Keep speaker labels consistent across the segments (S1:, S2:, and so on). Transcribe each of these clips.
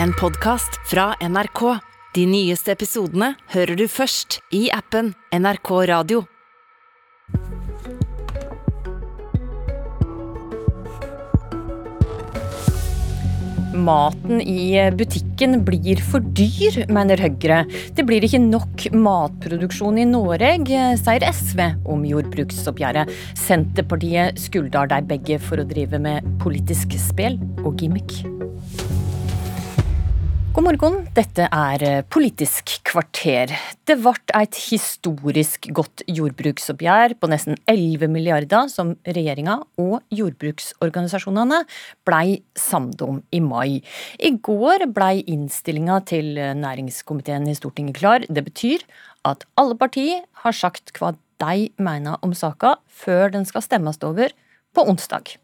S1: En podkast fra NRK. De nyeste episodene hører du først i appen NRK Radio.
S2: Maten i butikken blir for dyr, mener Høyre. Det blir ikke nok matproduksjon i Norge, sier SV om jordbruksoppgjøret. Senterpartiet skulder de begge for å drive med politisk spill og gimmick. God morgen, dette er Politisk kvarter. Det ble et historisk godt jordbruksoppgjør på nesten 11 milliarder som regjeringa og jordbruksorganisasjonene blei samd om i mai. I går blei innstillinga til næringskomiteen i Stortinget klar. Det betyr at alle partier har sagt hva de mener om saka før den skal stemmes over på onsdag.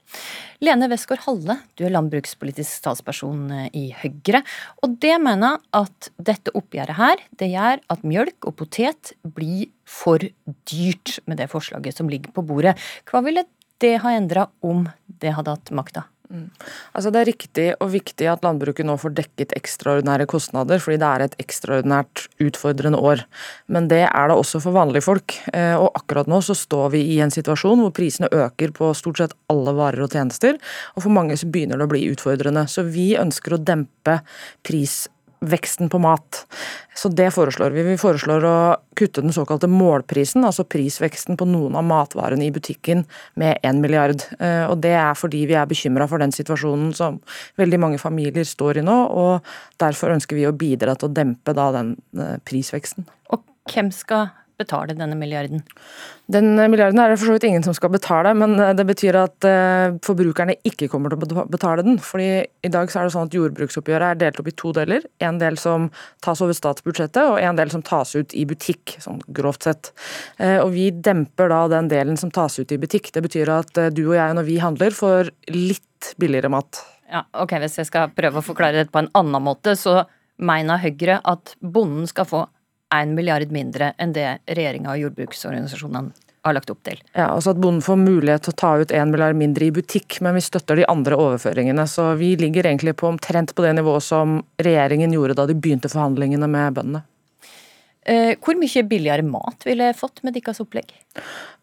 S2: Lene Westgård Halle, du er landbrukspolitisk talsperson i Høyre. Og det mener at dette oppgjøret her, det gjør at mjølk og potet blir for dyrt med det forslaget som ligger på bordet. Hva ville det ha endra om det hadde hatt makta?
S3: Mm. Altså Det er riktig og viktig at landbruket nå får dekket ekstraordinære kostnader, fordi det er et ekstraordinært utfordrende år. Men det er det også for vanlige folk. Eh, og akkurat nå så står vi i en situasjon hvor prisene øker på stort sett alle varer og tjenester, og for mange så begynner det å bli utfordrende. Så vi ønsker å dempe prisveksten veksten på mat. Så det foreslår vi. Vi foreslår å kutte den såkalte målprisen, altså prisveksten på noen av matvarene i butikken med 1 milliard. Eh, og det er fordi vi er bekymra for den situasjonen som veldig mange familier står i nå, og derfor ønsker vi å bidra til å dempe da den eh, prisveksten.
S2: Og hvem skal betale denne milliarden?
S3: Den milliarden er det for så vidt ingen som skal betale, men eh, det betyr at eh, forbrukerne ikke kommer til å betale den. Fordi i dag så er det sånn at jordbruksoppgjøret er delt opp i to deler. En del som tas over statsbudsjettet, og en del som tas ut i butikk, sånn grovt sett. Eh, og vi demper da den delen som tas ut i butikk. Det betyr at du og jeg når vi handler, får litt billigere mat.
S2: Ja, ok, Hvis jeg skal prøve å forklare dette på en annen måte, så mener Høyre at bonden skal få 1 milliard mindre enn det regjeringa og jordbruksorganisasjonene har lagt opp til.
S3: Ja, altså At bonden får mulighet til å ta ut 1 milliard mindre i butikk, men vi støtter de andre overføringene. Så vi ligger egentlig på omtrent på det nivået som regjeringen gjorde da de begynte forhandlingene med bøndene.
S2: Eh, hvor mye billigere mat ville jeg fått med deres opplegg?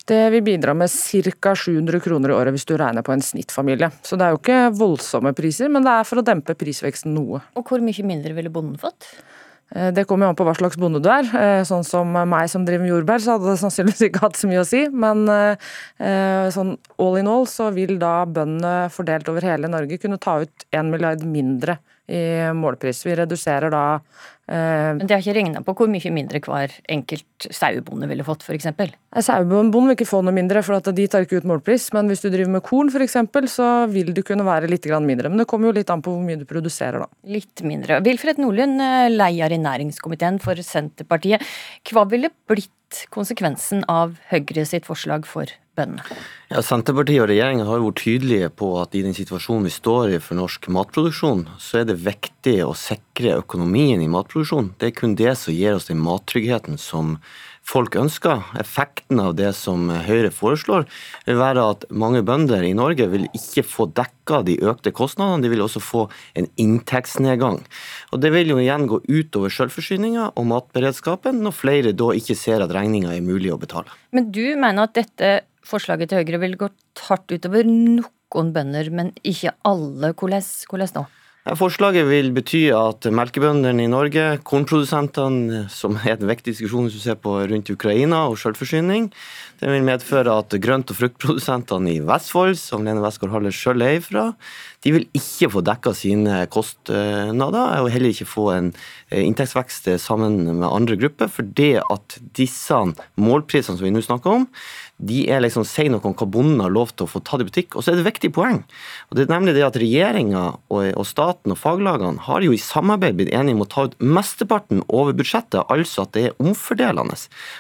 S3: Det vil bidra med ca. 700 kroner i året hvis du regner på en snittfamilie. Så det er jo ikke voldsomme priser, men det er for å dempe prisveksten noe.
S2: Og hvor mye mindre ville bonden fått?
S3: Eh, det kommer jo an på hva slags bonde du er. Eh, sånn som meg som driver med jordbær, så hadde det sannsynligvis ikke hatt så mye å si. Men eh, sånn all in all så vil da bøndene fordelt over hele Norge kunne ta ut 1 milliard mindre i målpris. Vi reduserer da
S2: Men det har ikke regna på hvor mye mindre hver enkelt sauebonde ville fått, f.eks.?
S3: Sauebonden vil ikke få noe mindre, for at de tar ikke ut målpris. Men hvis du driver med korn f.eks., så vil du kunne være litt mindre. Men det kommer jo litt an på hvor mye du produserer, da.
S2: Litt mindre. Wilfred Nordlund, eh, leder i næringskomiteen for Senterpartiet. Hva ville blitt konsekvensen av Høyre sitt forslag for bøndene?
S4: Ja, Senterpartiet og regjeringa har vært tydelige på at i den situasjonen vi står i for norsk matproduksjon, så er det viktig å sikre økonomien i matproduksjon. Det er kun det som gir oss den mattryggheten som folk ønsker. Effekten av det som Høyre foreslår, vil være at mange bønder i Norge vil ikke få dekka de økte kostnadene, de vil også få en inntektsnedgang. Og Det vil jo igjen gå utover selvforsyninga og matberedskapen, når flere da ikke ser at regninga er mulig å betale.
S2: Men du mener at dette forslaget til Høyre vil gå hardt utover noen bønder, men ikke alle. Hvordan nå?
S4: Forslaget vil bety at melkebøndene i Norge, kornprodusentene, som er en viktig diskusjon hvis du ser på rundt Ukraina og selvforsyning, det vil medføre at grønt- og fruktprodusentene i Vestfold, som Lene Westgård Halle sjøl er ifra, de vil ikke få dekka sine kostnader og heller ikke få en eh, inntektsvekst sammen med andre grupper, fordi at disse målprisene som vi nå snakker om, de er liksom, sier noe om hva bonden har lov til å få tatt i butikk. Og så er det et viktig poeng. og det er nemlig det at Regjeringa og, og, staten og faglagene har jo i samarbeid blitt enige om å ta ut mesteparten over budsjettet, altså at det er omfordelende.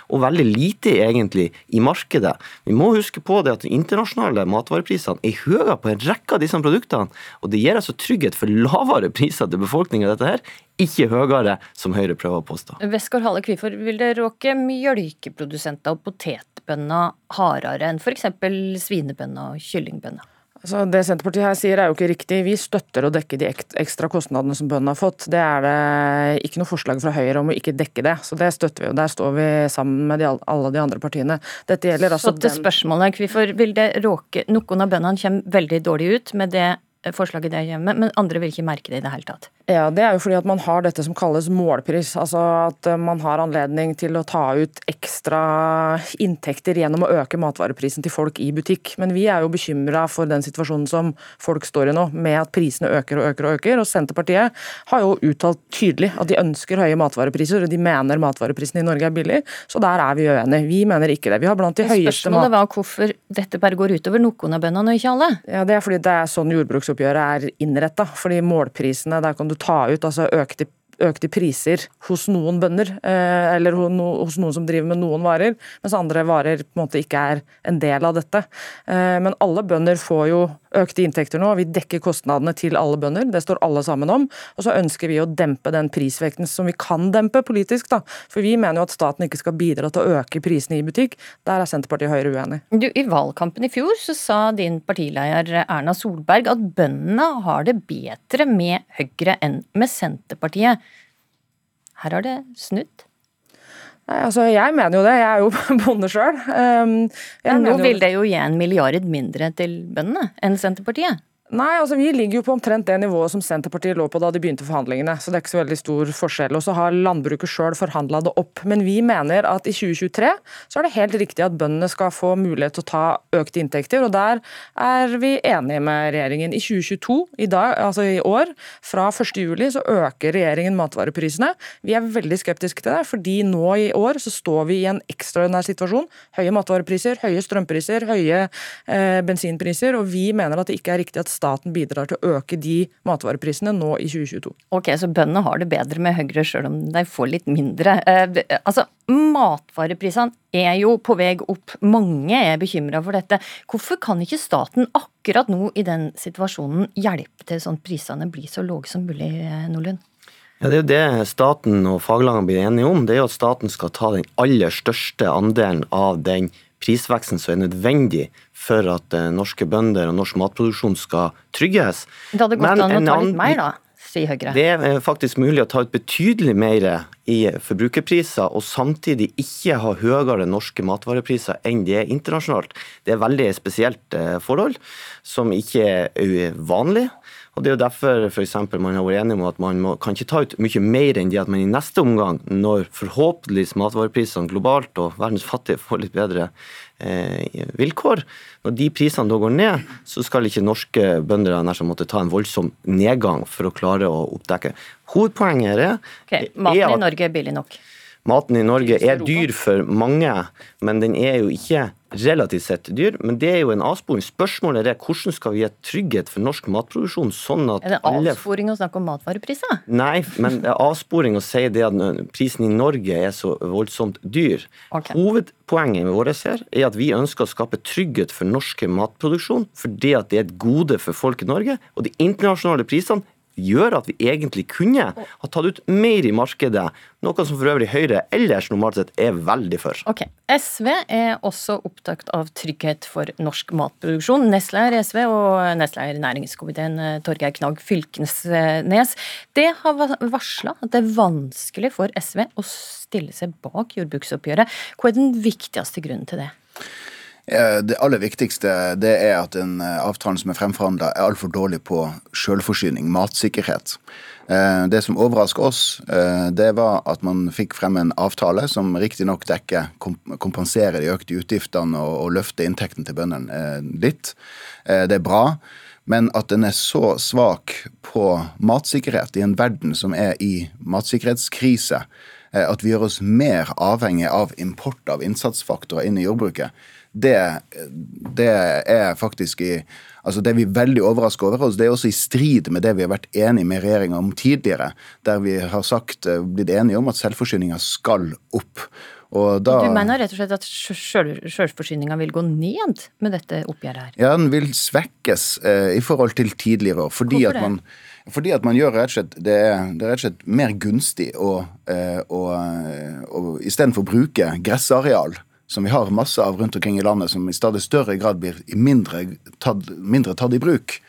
S4: Og veldig lite egentlig i markedet. Vi må huske på det at de internasjonale matvareprisene er høyere på en rekke av disse produktene, og det gir altså trygghet for lavere priser til befolkninga, dette her, ikke høyere, som Høyre prøver å påstå.
S2: Westgård Halle, hvorfor vil det råke mjølkeprodusenter og potetbønder hardere enn f.eks. svinebønder og kyllingbønder?
S3: Altså, det Senterpartiet her sier er jo ikke riktig. Vi støtter å dekke de ekstra kostnadene som bøndene har fått. Det er det ikke noe forslag fra Høyre om å ikke dekke det. Så det støtter vi, og der står vi sammen med de, alle de andre partiene.
S2: Dette gjelder altså Så til spørsmålet, hvorfor vil det råke Noen av bøndene kommer veldig dårlig ut med det forslaget det med, men andre vil ikke merke det i det hele tatt?
S3: Ja, Det er jo fordi at man har dette som kalles målpris. Altså at eh, man har anledning til å ta ut ekstra inntekter gjennom å øke matvareprisen til folk i butikk. Men vi er jo bekymra for den situasjonen som folk står i nå, med at prisene øker og øker og øker. Og Senterpartiet har jo uttalt tydelig at de ønsker høye matvarepriser, og de mener matvareprisene i Norge er billig. Så der er vi uenige. Vi mener ikke det. Vi har blant de høyeste
S2: Spørsmålet var hvorfor dette bare går utover noen av bøndene og ikke alle?
S3: Ja, Det er fordi det er sånn jordbruksoppgjøret er innretta. Fordi målprisene, der kan du ta ut altså økte økte priser hos noen bønder, eh, eller hos noen som driver med noen varer, mens andre varer på en måte ikke er en del av dette. Eh, men alle bønder får jo økte inntekter nå. Vi dekker kostnadene til alle bønder, det står alle sammen om. Og så ønsker vi å dempe den prisvekten som vi kan dempe politisk, da. For vi mener jo at staten ikke skal bidra til å øke prisene i butikk. Der er Senterpartiet og Høyre uenig.
S2: Du, I valgkampen i fjor så sa din partileder Erna Solberg at bøndene har det bedre med Høyre enn med Senterpartiet. Her har det snudd?
S3: Nei, altså Jeg mener jo det, jeg er jo bonde sjøl. Um,
S2: Men nå vil det jo gi en milliard mindre til bøndene enn Senterpartiet?
S3: Nei, altså Vi ligger jo på omtrent det nivået som Senterpartiet lå på da de begynte forhandlingene. Så det er ikke så veldig stor forskjell. Og så har landbruket sjøl forhandla det opp. Men vi mener at i 2023 så er det helt riktig at bøndene skal få mulighet til å ta økte inntekter. Og der er vi enige med regjeringen. I 2022, i dag, altså i år, fra 1.7 så øker regjeringen matvareprisene. Vi er veldig skeptiske til det, fordi nå i år så står vi i en ekstraordinær situasjon. Høye matvarepriser, høye strømpriser, høye eh, bensinpriser. Og vi mener at det ikke er riktig at staten bidrar til å øke de matvareprisene nå i 2022.
S2: Ok, Så bøndene har det bedre med Høyre sjøl om de får litt mindre. Eh, altså, Matvareprisene er jo på vei opp. Mange er bekymra for dette. Hvorfor kan ikke staten akkurat nå i den situasjonen hjelpe til sånn at prisene blir så lave som mulig, eh, Nordlund?
S4: Ja, Det er jo det staten og faglagene blir enige om. Det er jo at staten skal ta den aller største andelen av den prisveksten som er nødvendig for at eh, norske bønder og norsk matproduksjon skal trygges.
S2: Det hadde gått an å ta litt mer, da? sier Høyre.
S4: Det er faktisk mulig å ta ut betydelig mer i forbrukerpriser, og samtidig ikke ha høyere norske matvarepriser enn det er internasjonalt. Det er veldig spesielt eh, forhold, som ikke er uvanlig. Og Det er jo derfor for eksempel, man har vært enig om at man må, kan ikke ta ut mye mer enn det at man i neste omgang, når forhåpentligvis matvareprisene globalt og verdens fattige får litt bedre eh, vilkår, når de prisene da går ned, så skal ikke norske bønder nær måtte ta en voldsom nedgang for å klare å oppdekke. Hovedpoenget er,
S2: okay, Maten er at, i Norge er billig nok?
S4: Maten i Norge er dyr for mange, men den er jo ikke relativt sett dyr. Men det er jo en avsporing. Spørsmålet er hvordan skal vi gi trygghet for norsk matproduksjon? sånn at
S2: Er det avsporing å snakke om matvarepriser?
S4: Nei, men det er avsporing å si det at prisen i Norge er så voldsomt dyr. Okay. Hovedpoenget med våre her er at vi ønsker å skape trygghet for norsk matproduksjon, fordi at det er et gode for folk i Norge. Og de internasjonale prisene gjør at vi egentlig kunne ha tatt ut mer i markedet, noe som for øvrig Høyre ellers normalt sett er veldig for.
S2: Ok, SV er også opptatt av trygghet for norsk matproduksjon. Nestleder SV og nestleder næringskomiteen eh, Torgeir Knag Fylkesnes. Det har varsla at det er vanskelig for SV å stille seg bak jordbruksoppgjøret. Hva er den viktigste grunnen til det?
S5: Det aller viktigste det er at den eh, avtalen som er fremforhandla, er altfor dårlig på selvforsyning, matsikkerhet. Eh, det som overrasker oss, eh, det var at man fikk frem en avtale som riktignok dekker, kompenserer de økte utgiftene og løfter inntekten til bøndene litt. Det er bra. Men at den er så svak på matsikkerhet i en verden som er i matsikkerhetskrise, at vi gjør oss mer avhengig av import av innsatsfaktorer inn i jordbruket, det, det er faktisk i Altså Det er vi veldig overraska over. oss. Det er også i strid med det vi har vært enige med regjeringa om tidligere, der vi har sagt, eh, blitt enige om at selvforsyninga skal opp.
S2: Da, du mener rett og slett at sjølforsyninga vil gå ned med dette oppgjøret her?
S5: Ja, den vil svekkes eh, i forhold til tidligere år. Fordi Hvorfor at man, det? Fordi at man gjør rett og slett Det er, det er rett og slett mer gunstig å, eh, å, å istedenfor å bruke gressareal som vi har masse av rundt omkring i landet, som i stadig større grad blir mindre tatt, mindre tatt i bruk,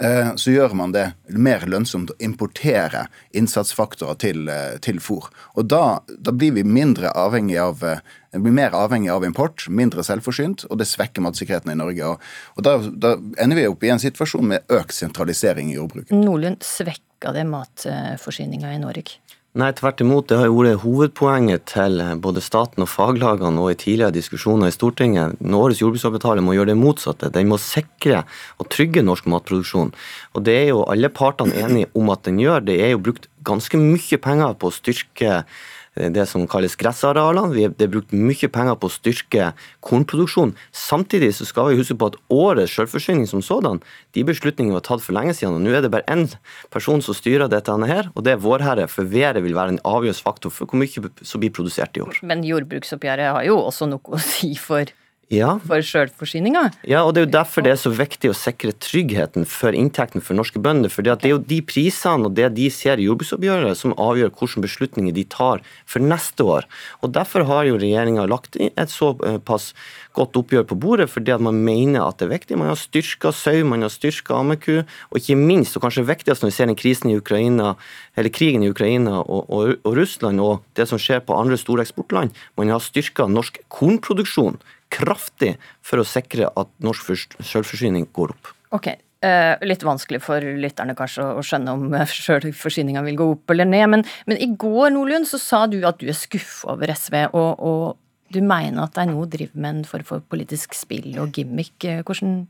S5: Eh, så gjør man det mer lønnsomt å importere innsatsfaktorer til, eh, til fôr. Og da, da, blir vi avhengig av eh, blir mer avhengig av import, mindre selvforsynt, og det svekker matsikkerheten i Norge. Og, og da, da, ender vi opp i en situasjon med økt sentralisering i jordbruket.
S2: Nordlund, svekka det matforsyninga i Norge?
S4: Nei, tvert imot. Det har jo vært hovedpoenget til både staten og faglagene og i tidligere diskusjoner i Stortinget. Årets jordbruksavtale må gjøre det motsatte. Den må sikre og trygge norsk matproduksjon. Og det er jo alle partene enige om at den gjør. Det er jo brukt ganske mye penger på å styrke Eh, det som kalles gressarealene. Det er brukt mye penger på å styrke kornproduksjonen. Samtidig så skal vi huske på at årets selvforsyning som sådan, de beslutningene var tatt for lenge siden. og Nå er det bare én person som styrer dette her, og det er Vårherre. For været vil være en avgjørende faktor for hvor mye som blir produsert i år.
S2: Men jordbruksoppgjøret har jo også noe å si for
S4: ja.
S2: for sjølforsyninga.
S4: Ja, og det er jo derfor det er så viktig å sikre tryggheten for inntekten for norske bønder. For det er jo de prisene og det de ser i jordbruksoppgjøret som avgjør hvilke beslutninger de tar for neste år. Og Derfor har jo regjeringa lagt et såpass godt oppgjør på bordet, fordi at man mener at det er viktig. Man har styrka sau, man har styrka ammeku, og ikke minst, og kanskje viktigst når vi ser den krisen i Ukraina, eller krigen i Ukraina og, og, og Russland, og det som skjer på andre store eksportland, man har styrka norsk kornproduksjon kraftig for å sikre at norsk selvforsyning går opp.
S2: Ok, eh, Litt vanskelig for lytterne kanskje å skjønne om selvforsyninga vil gå opp eller ned. Men, men, i går Nordlund, så sa du at du er skuffa over SV, og, og, du mener at de nå driver med en form for politisk spill og gimmick. Eh, hvordan,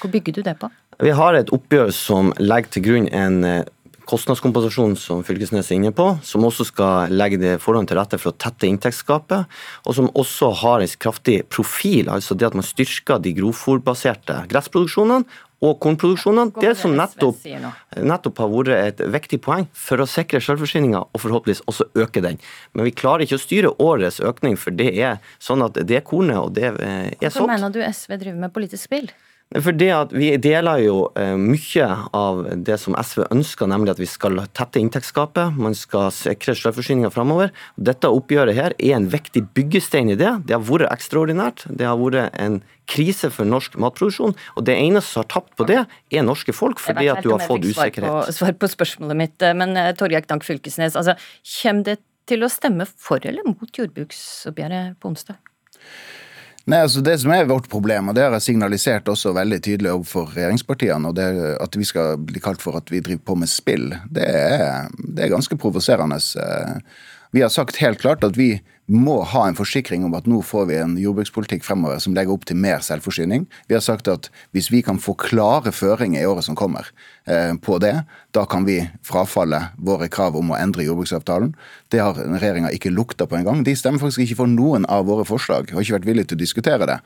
S2: hvor bygger du det på?
S4: Vi har et oppgjør som legger til grunn en eh, kostnadskompensasjon som Fylkesnes er inne på, som også skal legge det forholdene til rette for å tette inntektsgapet, og som også har en kraftig profil, altså det at man styrker de grovfòrbaserte gressproduksjonene og kornproduksjonene. Det som nettopp, nettopp, har vært et viktig poeng for å sikre selvforsyninga og forhåpentligvis også øke den. Men vi klarer ikke å styre årets økning, for det er sånn at det kornet, og det er sånt.
S2: Hvorfor mener du SV driver med politisk spill?
S4: For det at Vi deler jo eh, mye av det som SV ønsker, nemlig at vi skal tette inntektsgapet. Man skal sikre selvforsyninga framover. Dette oppgjøret her er en viktig byggestein i det. Det har vært ekstraordinært. Det har vært en krise for norsk matproduksjon. Og det eneste som har tapt på det, er norske folk, fordi at du har fått usikkerhet.
S2: Svar på, svar på spørsmålet mitt, eh, men eh, Torgeir Knag Fylkesnes, altså, kommer det til å stemme for eller mot jordbruksoppgjøret på onsdag?
S5: Nei, altså Det som er vårt problem, og det har jeg signalisert også veldig tydelig overfor regjeringspartiene, og det at vi skal bli kalt for at vi driver på med spill, det er, det er ganske provoserende. Vi har sagt helt klart at vi må ha en forsikring om at nå får vi en jordbrukspolitikk fremover som legger opp til mer selvforsyning. Vi har sagt at hvis vi kan få klare føringer i året som kommer eh, på det, da kan vi frafalle våre krav om å endre jordbruksavtalen. Det har regjeringa ikke lukta på engang. De stemmer faktisk ikke for noen av våre forslag har ikke vært villige til å diskutere det.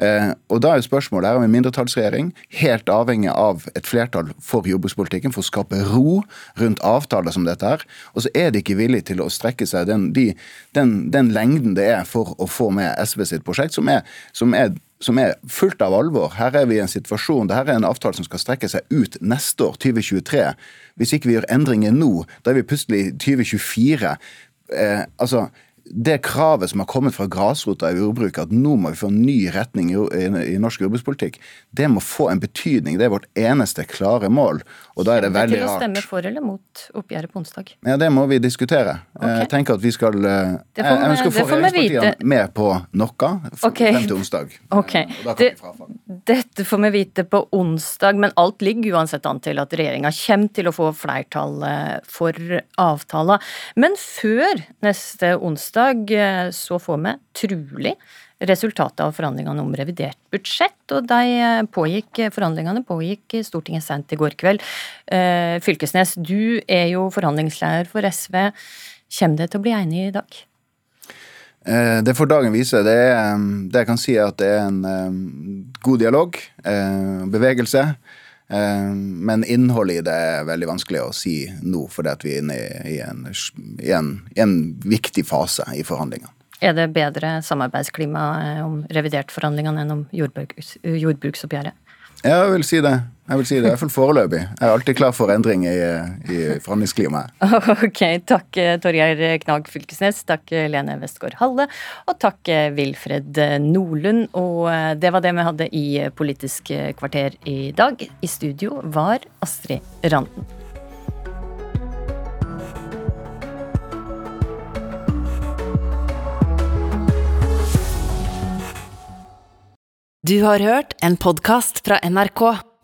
S5: Eh, og da er spørsmålet her om en mindretallsregjering, helt avhengig av et flertall for jordbrukspolitikken, for å skape ro rundt avtaler som dette her. Og så er de ikke villige til å strekke seg den, de, den, den den lengden det er for å få med SV sitt prosjekt, som er, som er, som er fullt av alvor. Her er vi i en situasjon, Dette er en avtale som skal strekke seg ut neste år, 2023. Hvis ikke vi gjør endringer nå, da er vi plutselig i 2024. Eh, altså, det kravet som har kommet fra grasrota i jordbruket, at nå må vi få en ny retning i, i, i, norsk jordbrukspolitikk, det må få en betydning. Det er vårt eneste klare mål. Og da er det veldig rart.
S2: Til å stemme for eller mot oppgjøret på onsdag?
S5: Ja, Det må vi diskutere. Okay. Jeg tenker at vi skal eh, Jeg ønsker å få regjeringspartiene med på noe okay. frem til onsdag.
S2: Ok. Det, dette får vi vite på onsdag, men alt ligger uansett an til at regjeringa kommer til å få flertall eh, for avtala. Men før neste onsdag eh, så får vi trolig resultatet av forhandlingene om revidert budsjett, og de eh, pågikk, forhandlingene pågikk i Stortinget sent i går kveld. Fylkesnes, du er jo forhandlingsleder for SV. Kommer det til å bli enige i dag?
S5: Det får dagen vise. Det, er, det jeg kan si er at det er en god dialog, bevegelse. Men innholdet i det er veldig vanskelig å si nå, fordi vi er inne i en, i en, i en viktig fase i forhandlingene.
S2: Er det bedre samarbeidsklima eh, om revidert forhandlingene enn om jordbruks, jordbruksoppgjøret?
S5: Ja, jeg vil si det. Jeg vil si det, i hvert fall foreløpig. Jeg er alltid klar for endring i, i forhandlingsklimaet.
S2: Ok, takk eh, Torgeir Knag Fylkesnes, takk eh, Lene Westgård Halle, og takk eh, Wilfred Nordlund. Og det var det vi hadde i Politisk kvarter i dag. I studio var Astrid Randen.
S1: Du har hørt en podkast fra NRK.